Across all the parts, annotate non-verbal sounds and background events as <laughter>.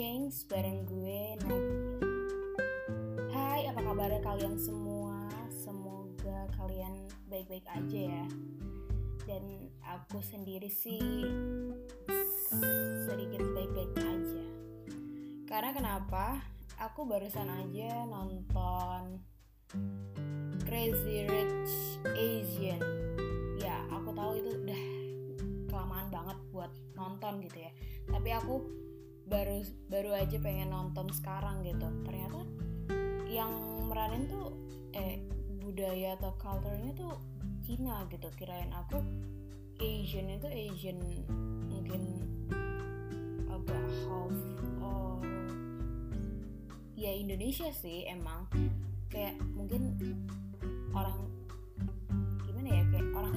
Change bareng gue Nadia. Hai, apa kabar kalian semua? Semoga kalian baik-baik aja ya. Dan aku sendiri sih sedikit baik-baik aja. Karena kenapa? Aku barusan aja nonton Crazy Rich Asian. Ya, aku tahu itu udah kelamaan banget buat nonton gitu ya. Tapi aku baru baru aja pengen nonton sekarang gitu. Ternyata yang meranin tuh eh budaya atau culture-nya tuh Cina gitu. Kirain aku Asian itu Asian mungkin agak half or ya Indonesia sih emang. Kayak mungkin orang gimana ya kayak orang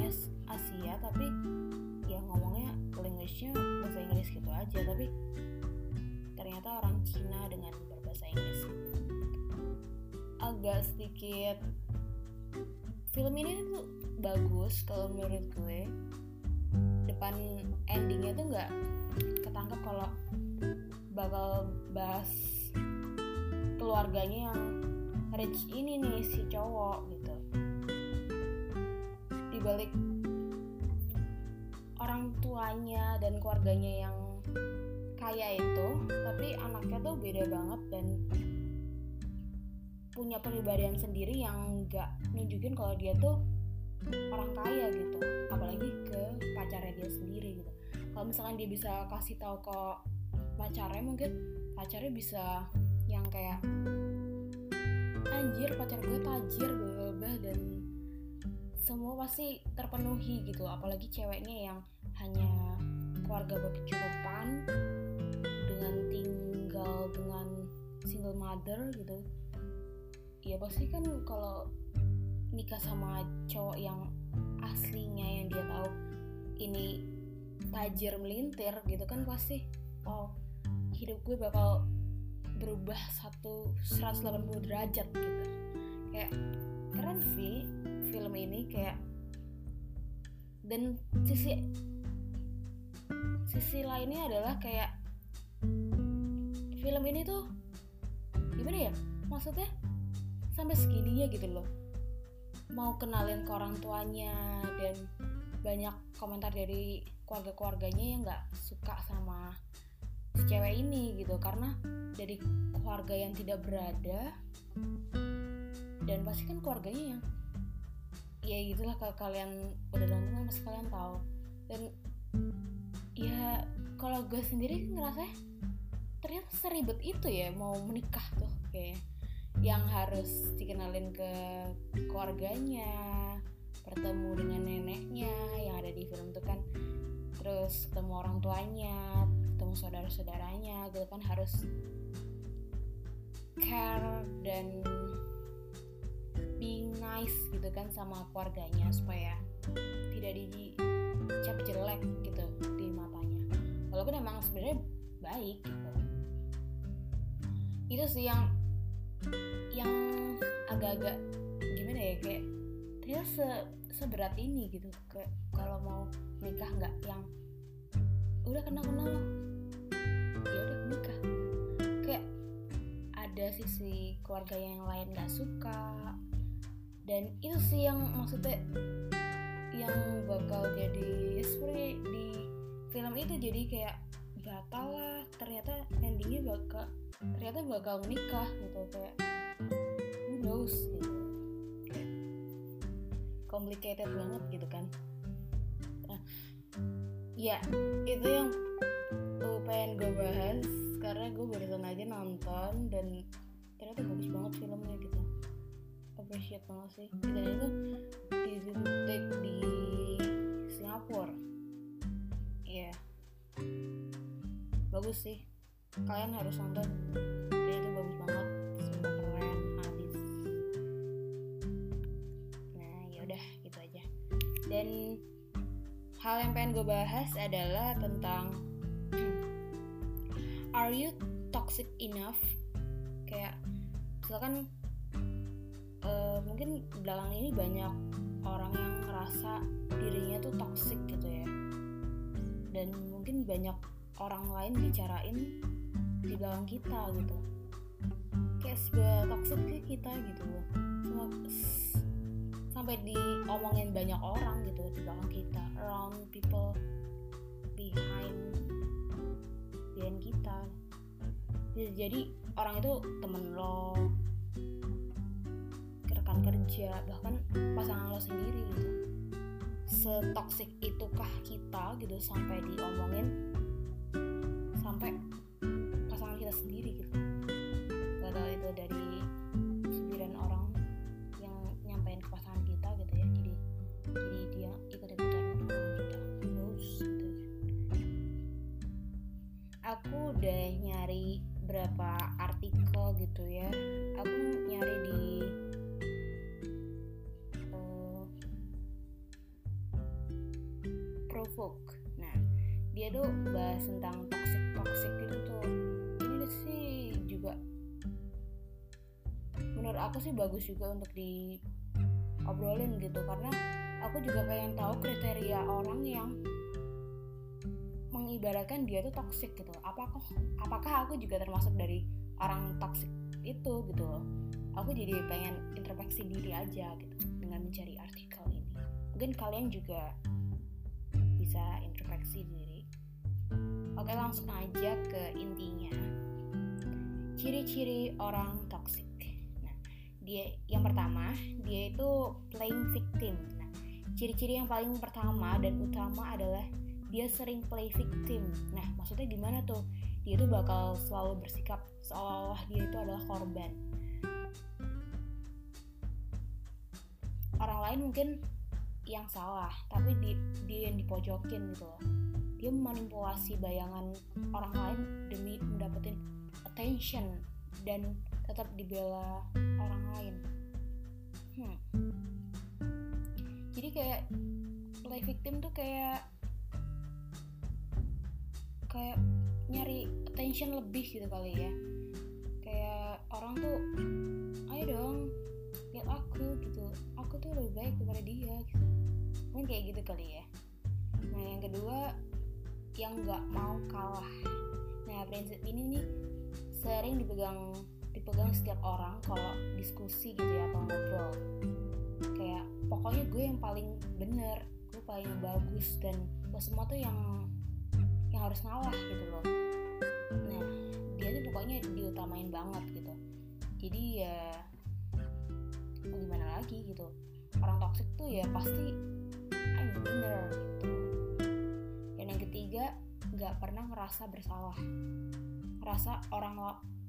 Asia tapi ya ngomongnya language-nya bahasa Inggris gitu aja. Tapi ternyata orang Cina dengan berbahasa Inggris. Agak sedikit film ini tuh bagus kalau menurut gue. Depan endingnya tuh nggak ketangkep kalau bakal bahas keluarganya yang rich ini nih si cowok gitu. Dibalik orang tuanya dan keluarganya yang kaya itu tapi anaknya tuh beda banget dan punya kepribadian sendiri yang nggak nunjukin kalau dia tuh orang kaya gitu. Apalagi ke pacarnya dia sendiri gitu. Kalau misalkan dia bisa kasih tahu ke pacarnya mungkin pacarnya bisa yang kayak anjir pacar gue tajir bla dan semua pasti terpenuhi gitu. Apalagi ceweknya yang hanya keluarga berkecukupan tinggal dengan single mother gitu. Ya pasti kan kalau nikah sama cowok yang aslinya yang dia tahu ini tajir melintir gitu kan pasti oh hidup gue bakal berubah satu 180 derajat gitu. Kayak keren sih film ini kayak dan sisi sisi lainnya adalah kayak film ini tuh gimana ya? Maksudnya sampai segininya gitu loh. Mau kenalin ke orang tuanya dan banyak komentar dari keluarga-keluarganya yang nggak suka sama si cewek ini gitu. Karena dari keluarga yang tidak berada dan pasti kan keluarganya yang ya gitulah kalau kalian udah nonton pasti kalian tahu. Dan ya kalau gue sendiri ngerasa ternyata seribet itu ya mau menikah tuh kayak yang harus dikenalin ke keluarganya bertemu dengan neneknya yang ada di film itu kan. Terus ketemu orang tuanya ketemu saudara-saudaranya gitu kan harus care dan being nice gitu kan sama keluarganya supaya tidak dicap jelek gitu di matanya. Walaupun emang sebenarnya baik gitu itu sih yang yang agak-agak gimana ya kayak ternyata se seberat ini gitu. Kayak kalau mau nikah nggak yang udah kenal kenal ya udah nikah. Kayak ada sisi keluarga yang lain nggak suka. Dan itu sih yang maksudnya yang bakal jadi seperti di film itu. Jadi kayak batal lah. Ternyata endingnya bakal ternyata bakal menikah gitu kayak who knows gitu. Complicated banget gitu kan. Nah, ya itu yang gue pengen gue bahas karena gue barusan aja nonton dan ternyata bagus banget filmnya gitu. Appreciate banget sih. Dan itu di di Singapura. Ya yeah. bagus sih kalian harus nonton. Dan itu bagus banget semua keren habis nah yaudah gitu aja. Dan hal yang pengen gue bahas adalah tentang <clears throat> are you toxic enough? Kayak misalkan uh, mungkin belakang ini banyak orang yang ngerasa dirinya tuh toxic gitu ya. Dan mungkin banyak orang lain bicarain di belakang kita gitu. Kayak sebuah toxic kita gitu. Loh Semua, sampai diomongin banyak orang gitu di belakang kita around people behind behind kita. Jadi orang itu temen lo rekan kerja bahkan pasangan lo sendiri gitu. Setoksik itukah kita gitu sampai diomongin aku sih bagus juga untuk di obrolin gitu karena aku juga pengen tahu kriteria orang yang mengibaratkan dia tuh toxic gitu. Apakah apakah aku juga termasuk dari orang toxic itu gitu loh? Aku jadi pengen introspeksi diri aja gitu dengan mencari artikel ini. Mungkin kalian juga bisa introspeksi diri. Oke langsung aja ke intinya. Ciri-ciri orang toxic dia yang pertama dia itu playing victim. Nah ciri-ciri yang paling pertama dan utama adalah dia sering play victim. Nah maksudnya gimana tuh? Dia tuh bakal selalu bersikap seolah-olah dia itu adalah korban. Orang lain mungkin yang salah tapi di, dia yang dipojokin gitu loh. Dia memanipulasi bayangan orang lain demi mendapatkan attention dan tetap dibela orang lain. Hmm. jadi kayak play victim tuh kayak kayak nyari attention lebih gitu kali ya. Kayak orang tuh ayo dong lihat aku gitu. Aku tuh lebih baik daripada dia gitu. Mungkin kayak gitu kali ya. Nah yang kedua yang nggak mau kalah. Nah prinsip ini nih sering dipegang dipegang setiap orang kalau diskusi gitu ya atau ngobrol. Kayak pokoknya gue yang paling bener gue paling bagus dan lo semua tuh yang yang harus ngalah gitu loh. Nah dia tuh pokoknya diutamain banget gitu. Jadi ya mau gimana lagi gitu. Orang toxic tuh ya pasti I'm winner gitu. Dan yang ketiga nggak pernah ngerasa bersalah. Ngerasa orang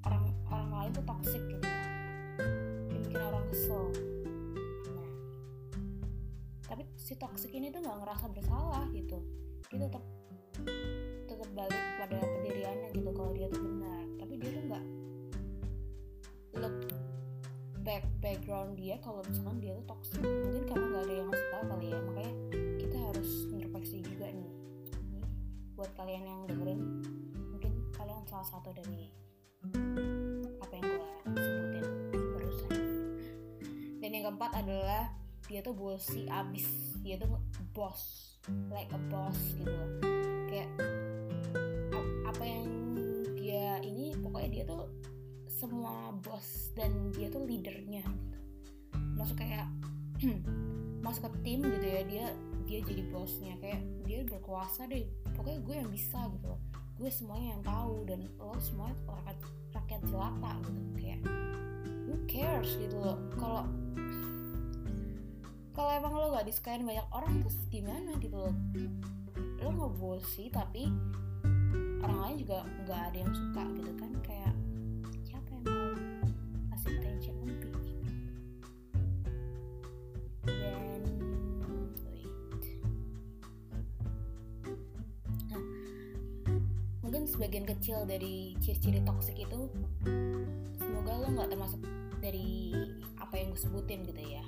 orang orang lain tuh toxic gitu. Bikin orang kesel. Nah tapi si toxic ini tuh nggak ngerasa bersalah gitu. Dia tetap tetap balik pada pendiriannya gitu kalau dia tuh benar. Tapi dia tuh nggak look back background dia kalau misalkan dia tuh toxic. Mungkin karena nggak ada yang ngasih tahu kali ya. Makanya kita harus introspeksi juga nih nih. Buat kalian yang dengerin mungkin kalian salah satu dari apa yang gue sebutin? Barusan. Dan yang keempat adalah dia tuh bossy abis. Dia tuh boss like a boss gitu loh. Kayak apa yang dia ini pokoknya dia tuh semua bos dan dia tuh leadernya gitu. Masuk kayak <clears throat> masuk ke tim gitu ya dia dia jadi bosnya. Kayak dia berkuasa deh. Pokoknya gue yang bisa gitu loh gue semuanya yang tahu dan lo semua rakyat rakyat jelata gitu. Kayak who cares gitu loh. Kalau kalau emang lo gak disukain banyak orang terus gimana gitu lo nggak bosi tapi orang lain juga nggak ada yang suka gitu kan. Kayak mungkin sebagian kecil dari ciri-ciri toxic itu semoga lo nggak termasuk dari apa yang gue sebutin gitu ya.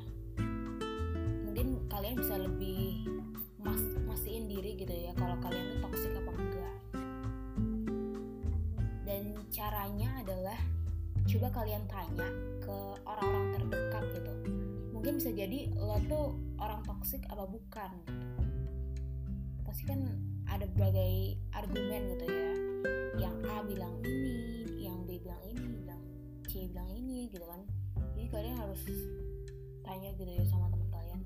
Mungkin kalian bisa lebih mas mastiin diri gitu ya kalau kalian tuh toxic apa enggak. Dan caranya adalah coba kalian tanya ke orang-orang terdekat gitu. Mungkin bisa jadi lo tuh orang toxic apa bukan gitu. Pasti kan ada berbagai argumen gitu ya. Yang A bilang ini yang B bilang ini yang C bilang ini gitu kan. Jadi kalian harus tanya gitu ya sama teman kalian.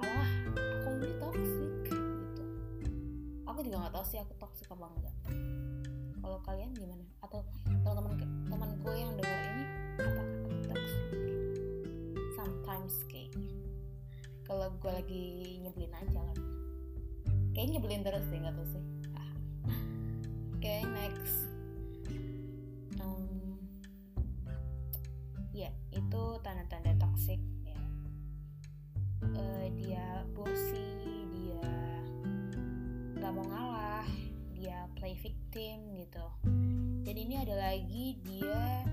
Alah aku ini toxic gitu. Aku juga nggak tahu sih aku toxic apa enggak. Kalau kalian gimana? Atau kalau teman gue yang dengar ini apakah toxic? Sometimes kayak kalau gue lagi nyebelin aja kan kayaknya nyebelin terus deh nggak tahu sih. Oke okay, next. Um, ya itu tanda-tanda toxic ya. Uh, dia bossy dia nggak mau ngalah dia play victim gitu. Dan ini ada lagi dia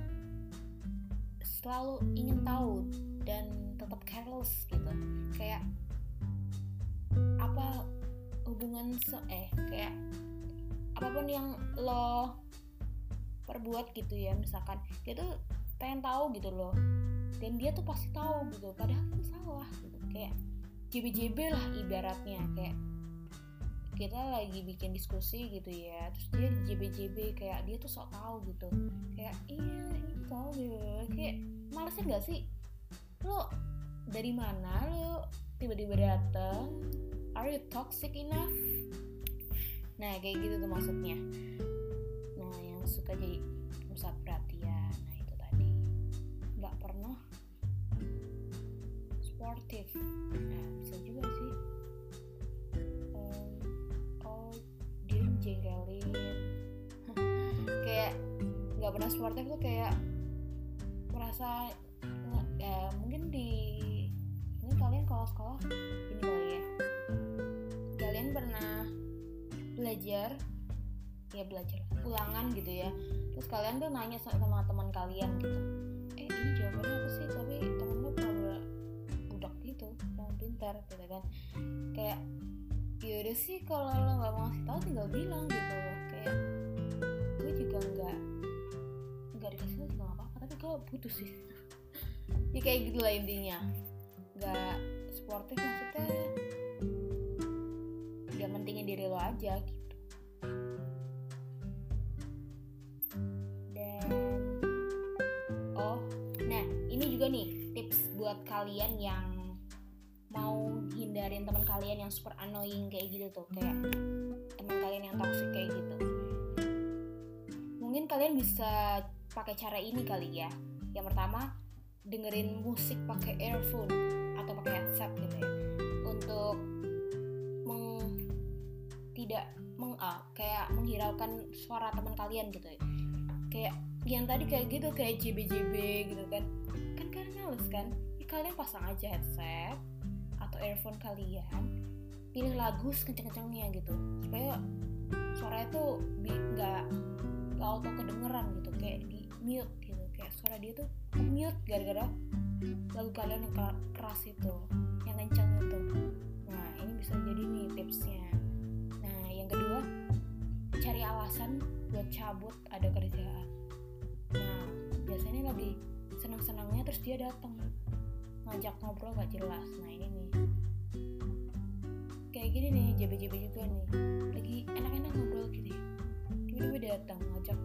selalu ingin tahu dan tetap careless gitu. Kayak apa hubungan se eh kayak apa pun yang lo perbuat gitu ya misalkan dia tuh pengen tahu gitu loh. Dan dia tuh pasti tahu gitu padahal itu salah gitu kayak JB-JB lah ibaratnya kayak kita lagi bikin diskusi gitu ya terus dia JB-JB kayak dia tuh sok tahu gitu. Kayak iya ini tahu gitu kayak malesnya gak sih? Lo dari mana lo tiba-tiba datang are you toxic enough? Nah kayak gitu tuh maksudnya. Nah yang suka jadi pusat perhatian nah itu tadi. Nggak pernah sportif. Nah bisa juga sih. Um, oh dia jengkelin. <laughs> Kayak nggak pernah sportif tuh kayak merasa ya mungkin di ini kalian kalau sekolah ini belajar ya belajar ulangan gitu ya. Terus kalian tuh nanya sama teman kalian gitu. Eh ini jawabannya apa sih? Tapi temen lu pernah budak gitu yang pintar gitu kan. Kayak ya udah sih kalau lo nggak mau ngasih tahu tinggal bilang gitu kayak gue juga nggak nggak dikasih tahu juga nggak apa-apa tapi gue butuh sih. <laughs> Ya kayak gitu lah intinya. Nggak sportif maksudnya ya mentingin diri lo aja gitu kalian yang mau hindarin teman kalian yang super annoying kayak gitu tuh kayak teman kalian yang toxic kayak gitu. Mungkin kalian bisa pakai cara ini kali ya. Yang pertama dengerin musik pakai earphone atau pakai headset gitu ya. Untuk meng tidak meng ah, kayak menghiraukan suara teman kalian gitu ya. Kayak yang tadi kayak gitu kayak JB-JB gitu kan. Kan kalian males kan kalian pasang aja headset atau earphone kalian pilih lagu kenceng-kencengnya gitu. Supaya suaranya tuh nggak nggak auto kedengeran gitu kayak di mute gitu. Kayak suara dia tuh mute gara-gara lagu kalian yang keras itu yang kencang itu. Nah ini bisa jadi nih tipsnya. Nah yang kedua cari alasan buat cabut ada kerjaan. Nah biasanya lagi senang-senangnya terus dia datang ngajak ngobrol gak jelas. Nah ini nih. Kayak gini nih JB-JB juga nih. Lagi enak-enak ngobrol gitu tiba-tiba datang ngajak.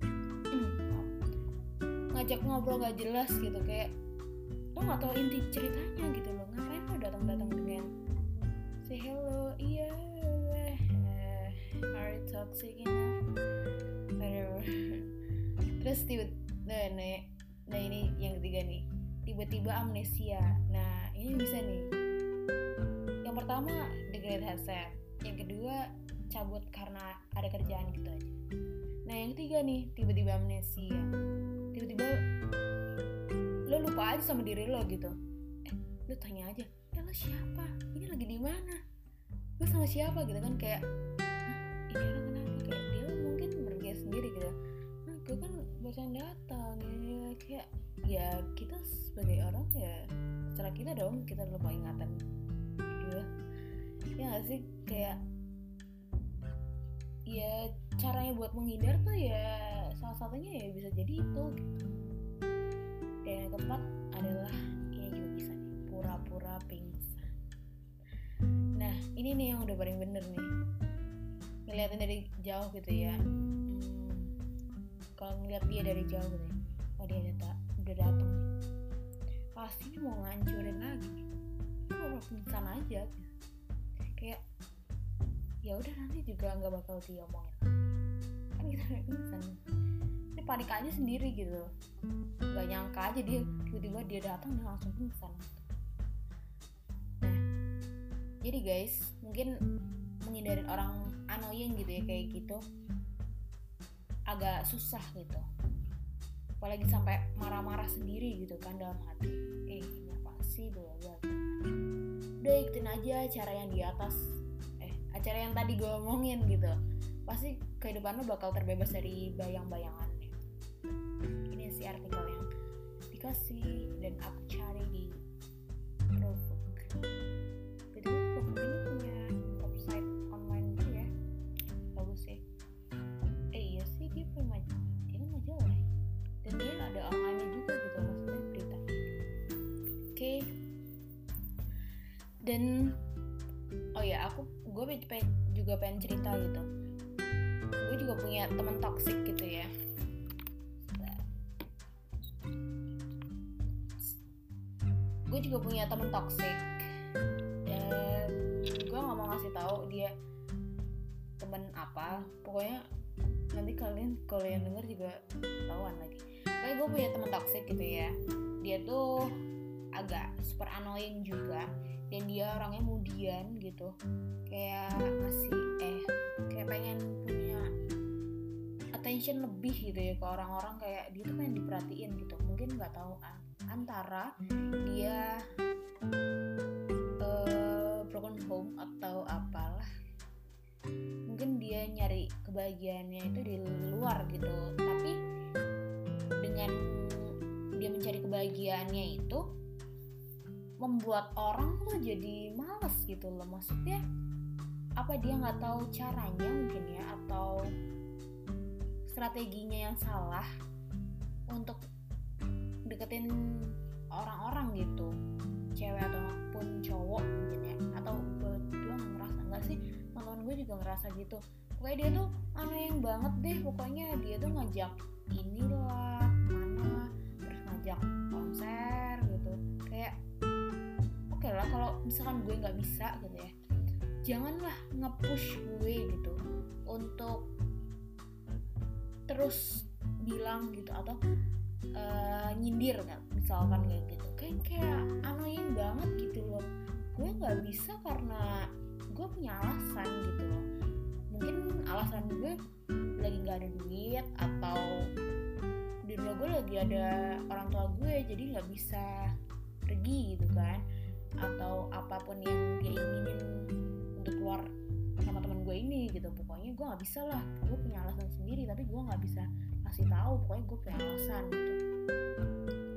<clears throat> Ngajak ngobrol gak jelas gitu kayak lo nggak tahu inti ceritanya gitu loh. Ngapain lo datang-datang dengan say hello iya uh, are you toxic enough? Whatever. <laughs> Terus tiba nah, nah, nah ini yang ketiga nih tiba-tiba amnesia. Nah ini bisa nih. Yang pertama dengerin headset. Yang kedua cabut karena ada kerjaan gitu aja. Nah yang ketiga nih tiba-tiba amnesia. Tiba-tiba lo lupa aja sama diri lo gitu. Eh lo tanya aja ya lo siapa? Ini lagi di mana? Lo sama siapa? Gitu kan kayak ini orang kenapa? Kayak dia mungkin pergi sendiri gitu. Nah gue kan barusan datang. Ya kayak ya kita sebagai orang ya secara kita dong kita lupa ingatan. Gitu ya gak sih? Kayak ya caranya buat menghindar tuh ya salah satunya ya bisa jadi itu gitu. Dan yang keempat adalah ini juga bisa nih pura-pura pingsan. Nah ini nih yang udah paling bener nih. Ngeliatin dari jauh gitu ya. Hmm, kalau ngeliat dia dari jauh gitu ya. Oh dia udah, udah datang pasti mau ngancurin lagi. Dia mau pingsan aja. Kayak ya udah nanti juga nggak bakal diomongin kan kita udah pingsan. Ini panik aja sendiri gitu. Nggak nyangka aja dia tiba-tiba dia datang dan langsung pingsan. Nah jadi guys mungkin menghindarin orang annoying gitu ya kayak gitu agak susah gitu apalagi sampai marah-marah sendiri gitu kan dalam hati. Eh ini apa sih bla bla udah ikutin aja cara yang di atas. Eh acara yang tadi gue omongin gitu. Pasti kehidupan lo bakal terbebas dari bayang-bayangan ini sih artikel yang dikasih dan aku cari di dan oh ya aku gue juga pengen cerita gitu. Gue juga punya teman toxic gitu ya. Gue juga punya temen toxic. Dan gue nggak mau ngasih tahu dia temen apa. Pokoknya nanti kalian kalau yang denger juga ketahuan lagi. Kayak gue punya temen toxic gitu ya. Dia tuh agak super annoying juga dan dia orangnya mudian gitu. Kayak ngasih eh kayak pengen punya attention lebih gitu ya ke orang-orang. Kayak dia tuh pengen diperhatiin gitu. Mungkin nggak tahu ah, antara dia uh, broken home atau apalah. Mungkin dia nyari kebahagiaannya itu di luar gitu. Tapi dengan dia mencari kebahagiaannya itu membuat orang tuh jadi males gitu loh. Maksudnya apa dia nggak tahu caranya mungkin ya atau strateginya yang salah untuk deketin orang-orang gitu. Cewek ataupun cowok mungkin ya. Atau berdua ngerasa nggak sih? Teman gue juga ngerasa gitu. Pokoknya dia tuh aneh yang banget deh. Pokoknya dia tuh ngajak inilah mana terus ngajak konser oke okay lah kalau misalkan gue nggak bisa gitu ya janganlah nge-push gue gitu untuk terus bilang gitu atau uh, nyindir kan misalkan kayak gitu. Kayak kayak annoying banget gitu loh. Gue nggak bisa karena gue punya alasan gitu loh. Mungkin alasan gue lagi nggak ada duit atau di rumah gue lagi ada orang tua gue jadi nggak bisa pergi gitu kan atau apa pun yang dia inginin untuk keluar sama teman gue ini gitu. Pokoknya gue nggak bisa lah. Gue punya alasan sendiri tapi gue nggak bisa kasih tahu. Pokoknya gue punya alasan gitu.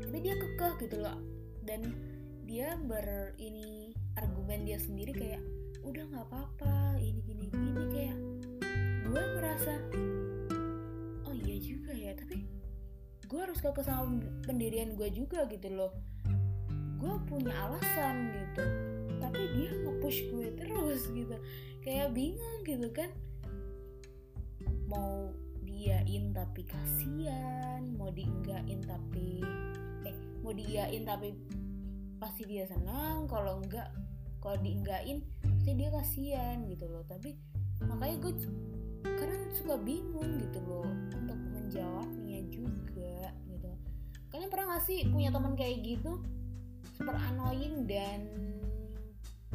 Tapi dia kekeh gitu loh. Dan dia ber ini argumen dia sendiri kayak udah nggak apa-apa ini gini gini. Kayak gue merasa oh iya juga ya. Tapi gue harus ke sama pendirian gue juga gitu loh gue punya alasan gitu tapi dia nge-push gue terus gitu. Kayak bingung gitu kan. Mau diain tapi kasihan mau diinggain tapi eh mau diain tapi pasti dia senang kalau enggak kalau diinggain pasti dia kasihan gitu loh. Tapi makanya gue kadang suka bingung gitu loh untuk menjawabnya juga gitu. Kalian pernah gak sih punya teman kayak gitu super annoying dan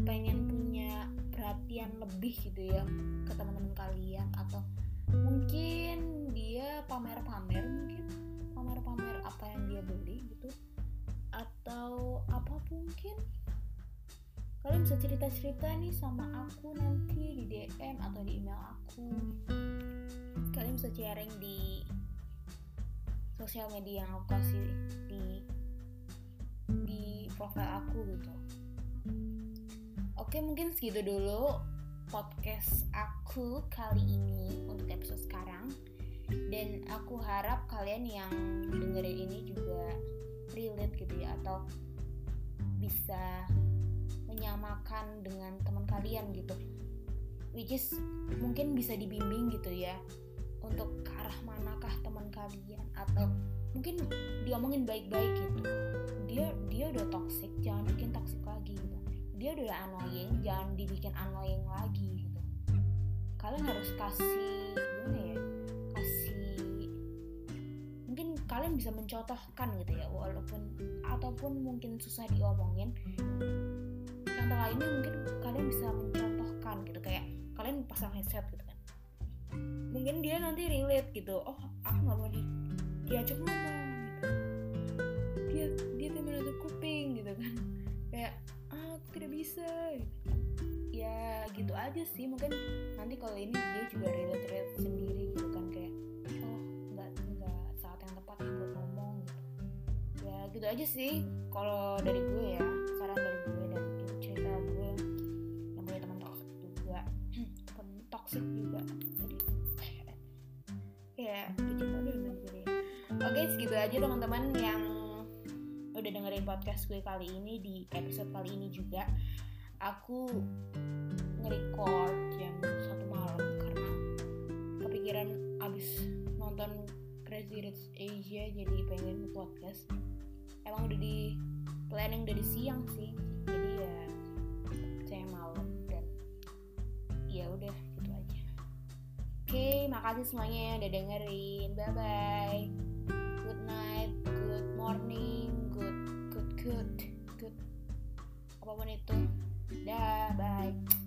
pengen punya perhatian lebih gitu ya ke teman-teman kalian. Atau mungkin dia pamer-pamer mungkin pamer-pamer apa yang dia beli gitu. Atau apa mungkin. Kalian bisa cerita-cerita nih sama aku nanti di DM atau di email aku. Kalian bisa sharing di sosial media yang aku kasih di di profile aku gitu. Oke mungkin segitu dulu podcast aku kali ini untuk episode sekarang. Dan aku harap kalian yang dengerin ini juga relate gitu ya atau bisa menyamakan dengan teman kalian gitu. Which is mungkin bisa dibimbing gitu ya untuk ke arah manakah teman kalian atau mungkin diomongin baik-baik gitu. Dia dia udah toxic jangan bikin toxic lagi gitu. Dia udah annoying jangan dibikin annoying lagi gitu. Kalian harus kasih gimana ya kasih mungkin kalian bisa mencontohkan gitu ya walaupun ataupun mungkin susah diomongin. Contoh lainnya mungkin kalian bisa mencontohkan gitu kayak kalian pasang headset gitu kan. Mungkin dia nanti relate gitu oh aku nggak mau di diajak ngomong gitu. Dia dia tuh menutup kuping gitu kan. Kayak ah, aku tidak bisa. Ya gitu aja sih. Mungkin nanti kalau ini dia juga relate relate sendiri gitu kan. Kayak oh nggak nggak saat yang tepat buat ngomong gitu. Ya gitu aja sih. Kalau dari gue ya saran dari gue dan itu cerita gue yang punya teman <clears throat> toxic juga toxic juga jadi ya udah sendiri oke segitu aja teman-teman yang udah dengerin podcast gue kali ini di episode kali ini juga. Aku nge-record jam satu malam karena kepikiran abis nonton Crazy Rich Asia jadi pengen podcast. Emang udah di planning dari siang sih jadi ya saya malam dan ya udah gitu aja. Oke makasih semuanya udah dengerin. Bye bye morning. Good good good good. Apa pun itu. Dah bye.